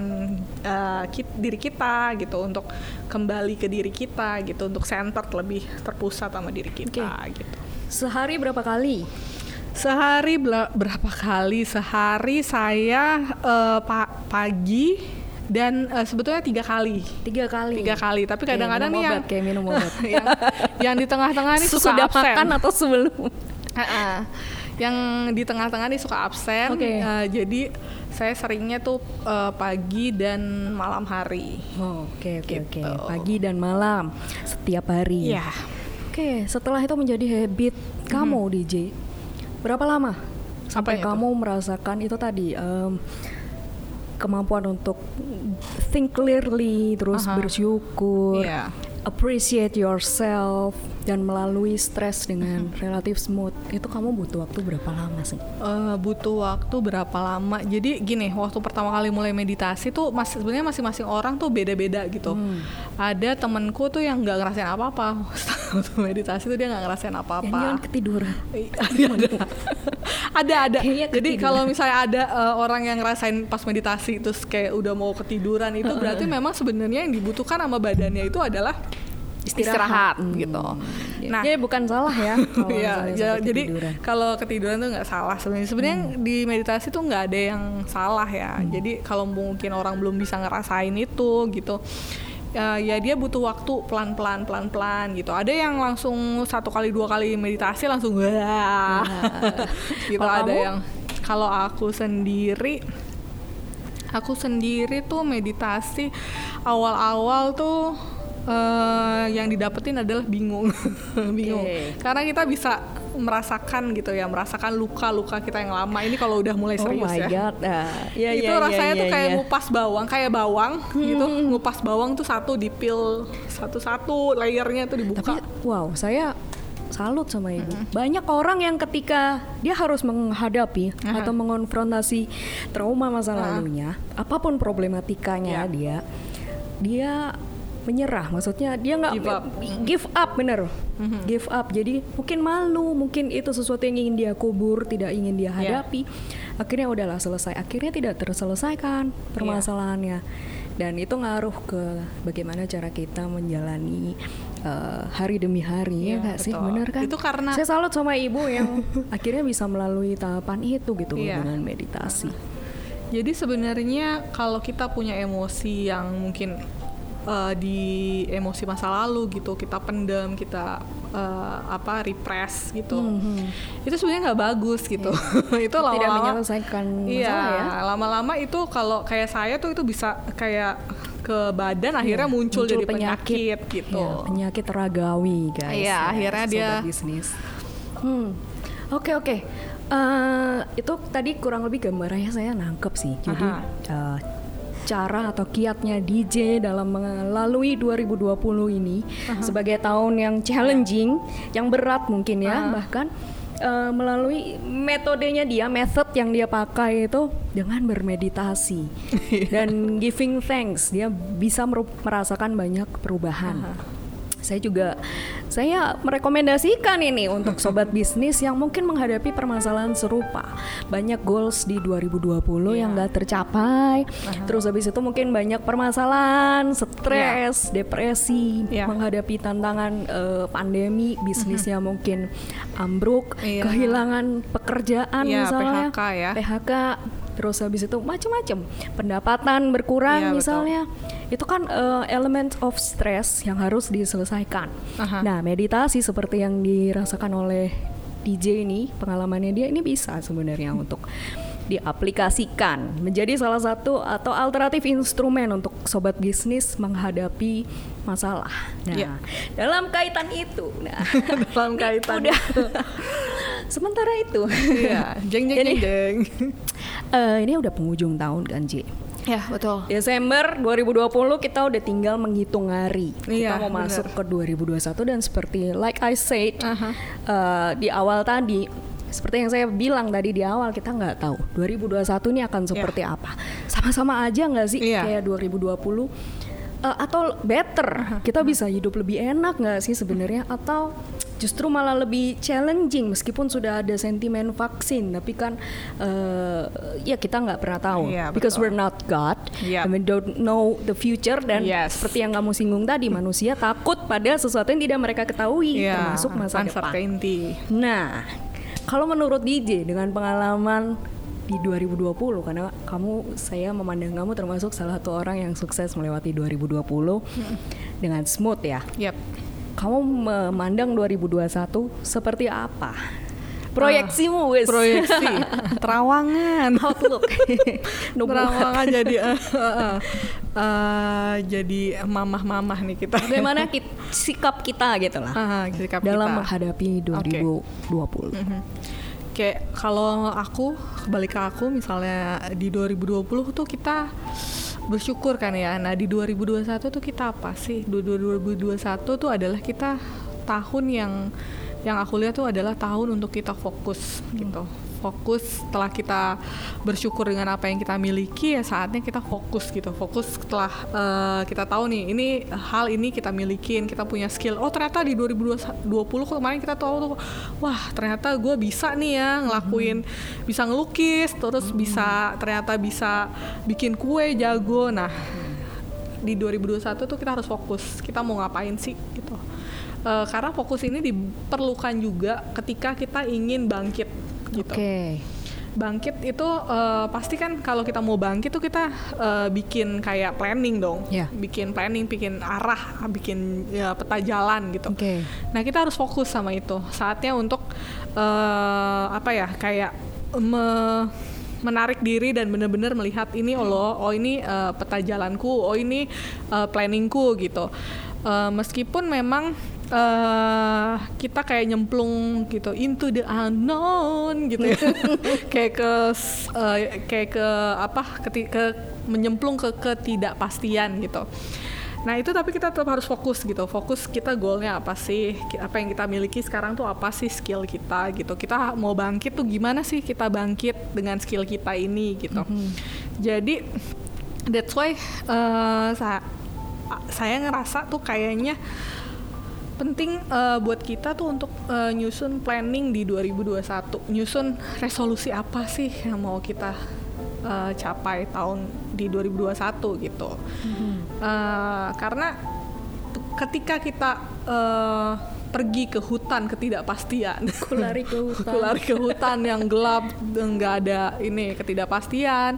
eh, kit- diri kita gitu untuk kembali ke diri kita gitu untuk center lebih terpusat sama diri kita gitu Sehari berapa kali? Sehari berapa kali? Sehari saya eh, pa- pagi dan eh, sebetulnya tiga kali Tiga kali. tiga kali tapi kadang-kadang nih yang kayak minum obat. yang, yang di tengah-tengah nih suka absen makan atau sebelum? Ha-ha. Yang di tengah-tengah nih suka absen Oke. Eh, jadi saya seringnya tuh eh, pagi dan malam hari Oh, Oke oke oke. Gitu. Pagi dan malam setiap hari. Iya. Oke, setelah itu menjadi habit kamu DJ. Berapa lama sampai Apanya tuh? kamu merasakan itu tadi em, kemampuan untuk think clearly, terus Aha. bersyukur, Iya. Appreciate yourself dan melalui stres dengan relatif smooth. Itu kamu butuh waktu berapa lama sih? Eh, butuh waktu berapa lama? Jadi gini, waktu pertama kali mulai meditasi tuh mas sebenarnya masing-masing orang tuh beda-beda gitu. Hmm. Ada temenku tuh yang nggak ngerasain apa-apa waktu meditasi tuh dia nggak ngerasain Yang apa-apa. jangan ketiduran. ada ada ada Kayaknya jadi kalau misalnya ada eh, orang yang ngerasain pas meditasi terus kayak udah mau ketiduran itu berarti memang sebenarnya yang dibutuhkan sama badannya itu adalah istirahat, Hmm. gitu Nah, ya bukan salah ya. Iya, sampai jadi kalau ketiduran tuh nggak salah sebenarnya. Sebenarnya Hmm. di meditasi tuh nggak ada yang salah ya. Jadi kalau mungkin orang belum bisa ngerasain itu gitu, ya, ya dia butuh waktu pelan-pelan, pelan-pelan gitu. Ada yang langsung satu kali dua kali meditasi langsung wah, gitu. Kalau ada kamu? yang kalau aku sendiri aku sendiri tuh meditasi awal-awal tuh eh, yang didapetin adalah bingung bingung Oke. karena kita bisa merasakan gitu ya merasakan luka-luka kita yang lama ini kalau udah mulai Oh serius my ya god. Ya, itu ya, ya, rasanya tuh ya, kayak ya. ngupas bawang kayak bawang gitu ngupas bawang tuh satu dipil satu-satu layernya tuh dibuka Tapi wow, saya salut sama ibu. Banyak orang yang ketika dia harus menghadapi Aha. atau mengonfrontasi trauma masa Aha. lalunya, apa pun problematikanya Ya. dia, dia menyerah. Maksudnya dia nggak Give up. give up bener, give up. Jadi mungkin malu, mungkin itu sesuatu yang ingin dia kubur, tidak ingin dia Ya. hadapi. Akhirnya udahlah selesai. Akhirnya tidak terselesaikan permasalahannya. Dan itu ngaruh ke bagaimana cara kita menjalani uh, hari demi hari ya Iya, nggak sih benar kan Itu karena- saya salut sama ibu yang akhirnya bisa melalui tahapan itu gitu Iya. dengan meditasi Jadi sebenarnya kalau kita punya emosi yang mungkin eh, di emosi masa lalu gitu, kita pendam, kita eh, apa repress gitu, itu sebenarnya nggak bagus gitu. itu Hmm. Tidak lama-lama menyelesaikan Iya, masalah ya. lama-lama itu kalau kayak saya tuh itu bisa kayak ke badan akhirnya Iya, muncul, jadi penyakit, gitu. Ya, penyakit ragawi guys Iya, ya, akhirnya dia- bisnis hmm oke oke Eh, itu tadi kurang lebih gambarannya saya nangkep sih jadi Aha. eh, cara atau kiatnya DJ dalam melalui 2020 ini sebagai tahun yang challenging, yang berat mungkin ya, bahkan eh, melalui metodenya dia, method yang dia pakai itu dengan bermeditasi dan giving thanks, dia bisa merasakan banyak perubahan. Saya juga saya merekomendasikan ini untuk sobat bisnis yang mungkin menghadapi permasalahan serupa. Banyak goals di 2020 yang nggak tercapai. Terus habis itu mungkin banyak permasalahan, stres, depresi, Iya. menghadapi tantangan eh, pandemi, bisnisnya mungkin ambruk, Iya. kehilangan pekerjaan Iya, misalnya, PHK ya. PHK, terus habis itu macam-macam, pendapatan berkurang Iya, betul. misalnya, itu kan eh, element of stress yang harus diselesaikan. Aha. Nah, meditasi seperti yang dirasakan oleh DJ ini, pengalamannya dia ini bisa sebenarnya untuk diaplikasikan menjadi salah satu atau alternatif instrumen untuk sobat bisnis menghadapi masalah. Nah, Iya. dalam kaitan itu, nah, Dalam kaitan udah sementara itu, Iya, jeng jeng Ini- jeng jeng. eh, ini udah penghujung tahun kan, Ji? Ya, betul. Desember 2020 kita udah tinggal menghitung hari. kita Iya, mau bener. masuk ke 2021 dan seperti like I said Aha. eh, di awal tadi seperti yang saya bilang tadi di awal kita nggak tahu 2021 ini akan seperti apa. Sama-sama aja nggak sih Iya. kayak 2020 Eh, atau better kita bisa hidup lebih enak nggak sih sebenarnya atau justru malah lebih challenging meskipun sudah ada sentimen vaksin tapi kan eh, ya kita nggak pernah tahu Iya, because betul. we're not God Yap. and we don't know the future dan Yes. seperti yang kamu singgung tadi manusia takut pada sesuatu yang tidak mereka ketahui Iya, termasuk masa depan. Nah, kalau menurut DJ dengan pengalaman di 2020 karena kamu saya memandang kamu termasuk salah satu orang yang sukses melewati 2020 dengan smooth ya. Yap. Kamu memandang 2021 seperti apa? Proyeksimu wes. Proyeksi, terawangan. Outlook. Terawangan jadi eh, eh, eh. Eh, jadi mamah-mamah nih kita. Bagaimana kit- sikap kita gitu lah Ah, sikap dalam kita. menghadapi 2020. Kayak kalau aku balik ke aku misalnya di 2020 tuh kita bersyukur kan ya. Nah, di 2021 tuh kita apa sih? Du- du- 2021 tuh adalah kita tahun yang yang aku lihat tuh adalah tahun untuk kita fokus gitu. Fokus setelah kita bersyukur dengan apa yang kita miliki ya saatnya kita fokus gitu. Fokus setelah eh, kita tahu nih ini hal ini kita milikin, kita punya skill. Oh, ternyata di 2020 kemarin kita tahu tuh wah, ternyata gue bisa nih ya ngelakuin bisa ngelukis, terus bisa ternyata bisa bikin kue jago. Nah, di 2021 tuh kita harus fokus kita mau ngapain sih gitu Eh, karena fokus ini diperlukan juga ketika kita ingin bangkit gitu Oke. bangkit itu eh, pasti kan kalau kita mau bangkit tuh kita eh, bikin kayak planning dong Ya. bikin planning bikin arah bikin ya, peta jalan gitu Oke. Nah kita harus fokus sama itu. Saatnya untuk eh, apa ya kayak me- menarik diri dan benar-benar melihat ini oh loh, oh ini eh, peta jalanku, oh ini eh, planningku gitu. Eh, meskipun memang eh kita kayak nyemplung gitu into the unknown gitu ya kayak ke eh, kayak ke apa keti- ke menyemplung ke ketidakpastian gitu Nah itu tapi kita tetap harus fokus gitu. Fokus kita goalnya apa sih? Apa yang kita miliki sekarang tuh apa sih skill kita gitu. Kita mau bangkit tuh gimana sih kita bangkit dengan skill kita ini gitu. Jadi that's why eh, sa- saya ngerasa tuh kayaknya penting eh, buat kita tuh untuk eh, nyusun planning di 2021. Nyusun resolusi apa sih yang mau kita eh, capai tahun di 2021 gitu. Eh, karena t- ketika kita eh, pergi ke hutan ketidakpastian, Kulari ke hutan. lari ke hutan yang gelap, nggak ada ini ketidakpastian.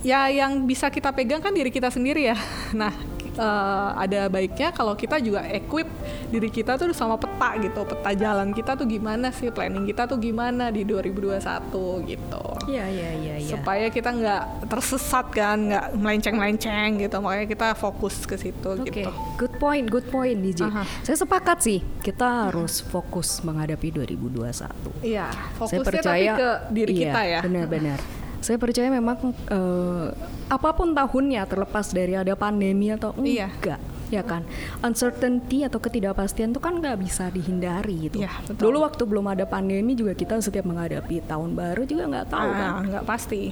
Ya yang bisa kita pegang kan diri kita sendiri ya. Nah eh, ada baiknya kalau kita juga equip diri kita tuh sama peta gitu, peta jalan kita tuh gimana sih, planning kita tuh gimana di 2021 gitu Iya iya iya iya. supaya kita nggak tersesat kan nggak melenceng-melenceng gitu makanya kita fokus ke situ Oke, gitu good point, good point DJ. Aha. Saya sepakat sih, kita harus fokus menghadapi 2021. iya Saya fokusnya percaya tapi ke diri iya, kita ya Benar-benar. Saya percaya memang eh, apa pun tahunnya terlepas dari ada pandemi atau Iya. enggak, ya kan? Uncertainty atau ketidakpastian itu kan nggak bisa dihindari gitu. Iya, betul. Dulu waktu belum ada pandemi juga kita setiap menghadapi tahun baru juga nggak tahu kan. ah, nggak pasti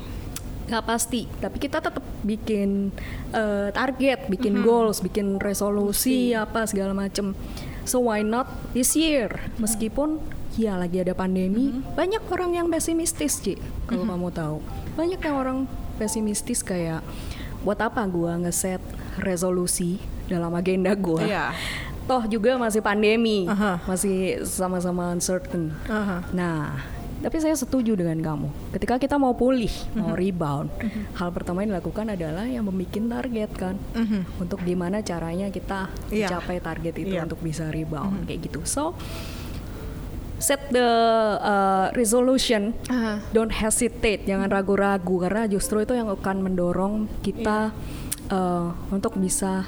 nggak pasti tapi kita tetap bikin eh, target bikin goals bikin resolusi apa segala macem so why not this year meskipun ya lagi ada pandemi banyak orang yang pesimistis Ci kalau kamu tahu banyak yang orang pesimistis kayak buat apa gua ngeset resolusi dalam agenda gua Iya. toh juga masih pandemi Aha. masih sama-sama uncertain Aha. Nah, tapi saya setuju dengan kamu. Ketika kita mau pulih, mau Mhm. rebound, hal pertama yang dilakukan adalah yang membuat target kan, untuk gimana caranya kita. Iya. mencapai target itu Iya. untuk bisa rebound kayak gitu. So set the uh, resolution, Aha. don't hesitate, jangan ragu-ragu karena justru itu yang akan mendorong kita Iya. uh, untuk bisa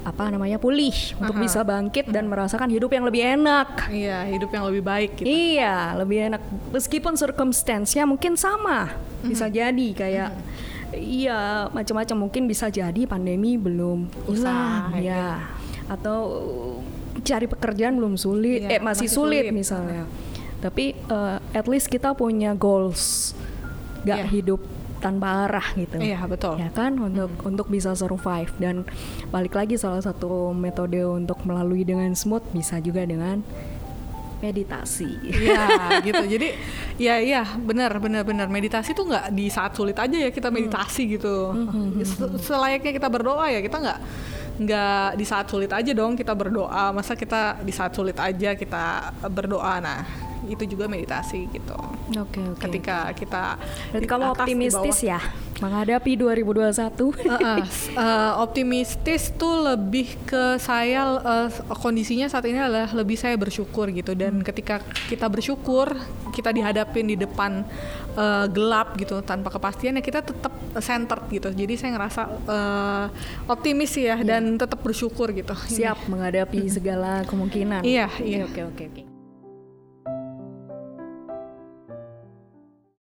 apa namanya pulih, untuk Aha. bisa bangkit dan merasakan hidup yang lebih enak. iya hidup yang lebih baik gitu Iya, lebih enak. Meskipun circumstance-nya mungkin sama, bisa jadi kayak iya macam-macam mungkin bisa jadi pandemi belum Usai, ya, atau cari pekerjaan belum sulit, Iya, eh masih, masih sulit, sulit. misalnya. Tapi eh, at least kita punya goals, gak Iya. hidup tanpa arah gitu. Iya, betul. Ya kan untuk untuk bisa survive dan balik lagi salah satu metode untuk melalui dengan smooth bisa juga dengan meditasi. Iya gitu. Jadi ya iya benar benar benar meditasi tuh nggak di saat sulit aja ya kita meditasi gitu. Se- Selayaknya kita berdoa ya kita nggak nggak di saat sulit aja dong kita berdoa. Masa kita di saat sulit aja kita berdoa. Nah itu juga meditasi gitu. Oke, oke. ketika kita Berarti kamu optimistis ya menghadapi 2021. Uh-uh. Uh, optimistis tuh lebih ke saya uh, kondisinya saat ini adalah lebih saya bersyukur gitu dan ketika kita bersyukur kita dihadapin di depan uh, gelap gitu tanpa kepastian ya kita tetap centered gitu jadi saya ngerasa uh, optimis ya dan tetap bersyukur gitu Siap menghadapi segala kemungkinan. Iya, iya. Oke, oke, oke.